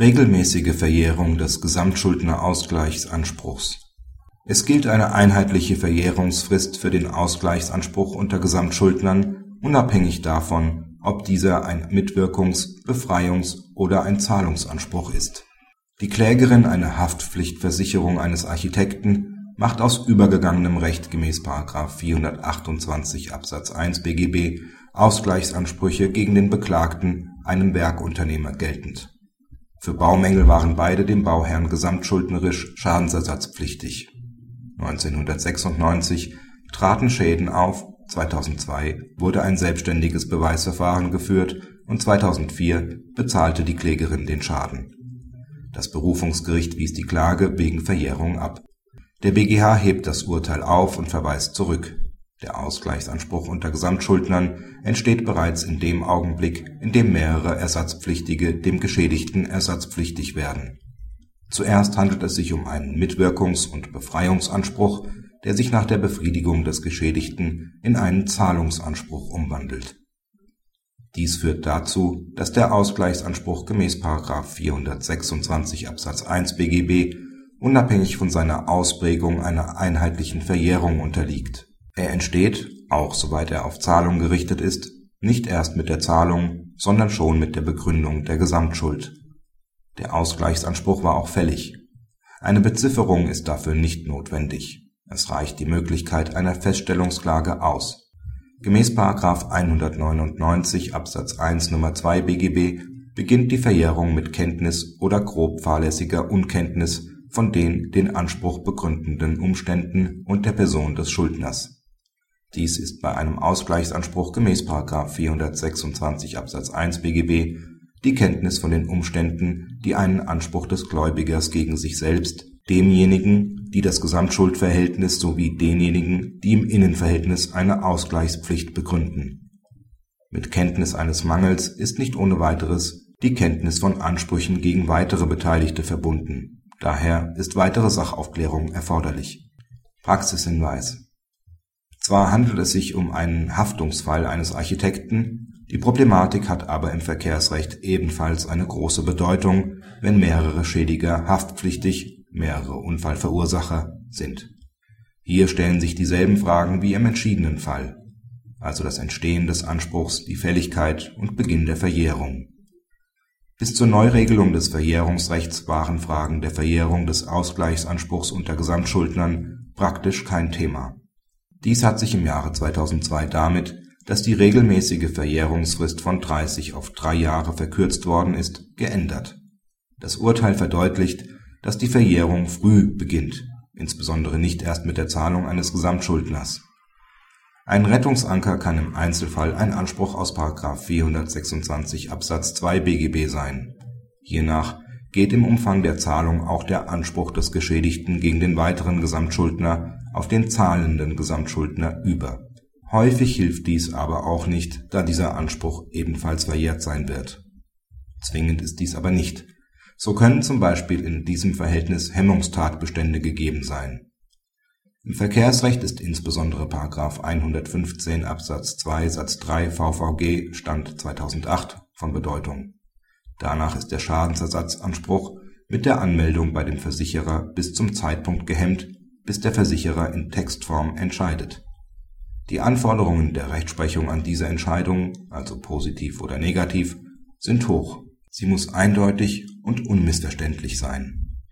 Regelmäßige Verjährung des Gesamtschuldnerausgleichsanspruchs Es gilt eine einheitliche Verjährungsfrist für den Ausgleichsanspruch unter Gesamtschuldnern, unabhängig davon, ob dieser ein Mitwirkungs -, Befreiungs - oder ein Zahlungsanspruch ist. Die Klägerin eine Haftpflichtversicherung eines Architekten macht aus übergegangenem Recht gemäß § 428 Absatz 1 BGB Ausgleichsansprüche gegen den Beklagten, einen Werkunternehmer, geltend. Für Baumängel waren beide dem Bauherrn gesamtschuldnerisch schadensersatzpflichtig. 1996 traten Schäden auf, 2002 wurde ein selbstständiges Beweisverfahren geführt und 2004 bezahlte die Klägerin den Schaden. Das Berufungsgericht wies die Klage wegen Verjährung ab. Der BGH hebt das Urteil auf und verweist zurück der Ausgleichsanspruch unter Gesamtschuldnern entsteht bereits in dem Augenblick, in dem mehrere Ersatzpflichtige dem Geschädigten ersatzpflichtig werden. Zuerst handelt es sich um einen Mitwirkungs und Befreiungsanspruch, der sich nach der Befriedigung des Geschädigten in einen Zahlungsanspruch umwandelt. Dies führt dazu, dass der Ausgleichsanspruch gemäß § 426 Absatz 1 BGB unabhängig von seiner Ausprägung einer einheitlichen Verjährung unterliegt er entsteht, auch soweit er auf Zahlung gerichtet ist, nicht erst mit der Zahlung, sondern schon mit der Begründung der Gesamtschuld. Der Ausgleichsanspruch war auch fällig. Eine Bezifferung ist dafür nicht notwendig. Es reicht die Möglichkeit einer Feststellungsklage aus. Gemäß § 199 Absatz 1 Nr. 2 BGB beginnt die Verjährung mit Kenntnis oder grob fahrlässiger Unkenntnis von den den Anspruch begründenden Umständen und der Person des Schuldners dies ist bei einem Ausgleichsanspruch gemäß § 426 Absatz 1 BGB die Kenntnis von den Umständen, die einen Anspruch des Gläubigers gegen sich selbst, demjenigen, die das Gesamtschuldverhältnis sowie denjenigen, die im Innenverhältnis eine Ausgleichspflicht begründen. Mit Kenntnis eines Mangels ist nicht ohne weiteres die Kenntnis von Ansprüchen gegen weitere Beteiligte verbunden, daher ist weitere Sachaufklärung erforderlich. Praxishinweis zwar handelt es sich um einen Haftungsfall eines Architekten, die Problematik hat aber im Verkehrsrecht ebenfalls eine große Bedeutung, wenn mehrere Schädiger haftpflichtig (mehrere Unfallverursacher) sind. Hier stellen sich dieselben Fragen wie im entschiedenen Fall, also das Entstehen des Anspruchs, die Fälligkeit und Beginn der Verjährung. Bis zur Neuregelung des Verjährungsrechts waren Fragen der Verjährung des Ausgleichsanspruchs unter Gesamtschuldnern praktisch kein Thema dies hat sich im Jahre 2002 damit, dass die regelmäßige Verjährungsfrist von 30 auf drei Jahre verkürzt worden ist, geändert. Das Urteil verdeutlicht, dass die Verjährung früh beginnt, insbesondere nicht erst mit der Zahlung eines Gesamtschuldners. Ein Rettungsanker kann im Einzelfall ein Anspruch aus § 426 Absatz 2 BGB sein. Hiernach geht im Umfang der Zahlung auch der Anspruch des Geschädigten gegen den weiteren Gesamtschuldner auf den zahlenden Gesamtschuldner über. Häufig hilft dies aber auch nicht, da dieser Anspruch ebenfalls verjährt sein wird. Zwingend ist dies aber nicht. So können zum Beispiel in diesem Verhältnis Hemmungstatbestände gegeben sein. Im Verkehrsrecht ist insbesondere § 115 Absatz 2 Satz 3 VVG Stand 2008 von Bedeutung. Danach ist der Schadensersatzanspruch mit der Anmeldung bei dem Versicherer bis zum Zeitpunkt gehemmt bis der Versicherer in Textform entscheidet. Die Anforderungen der Rechtsprechung an diese Entscheidung, also positiv oder negativ, sind hoch. Sie muss eindeutig und unmissverständlich sein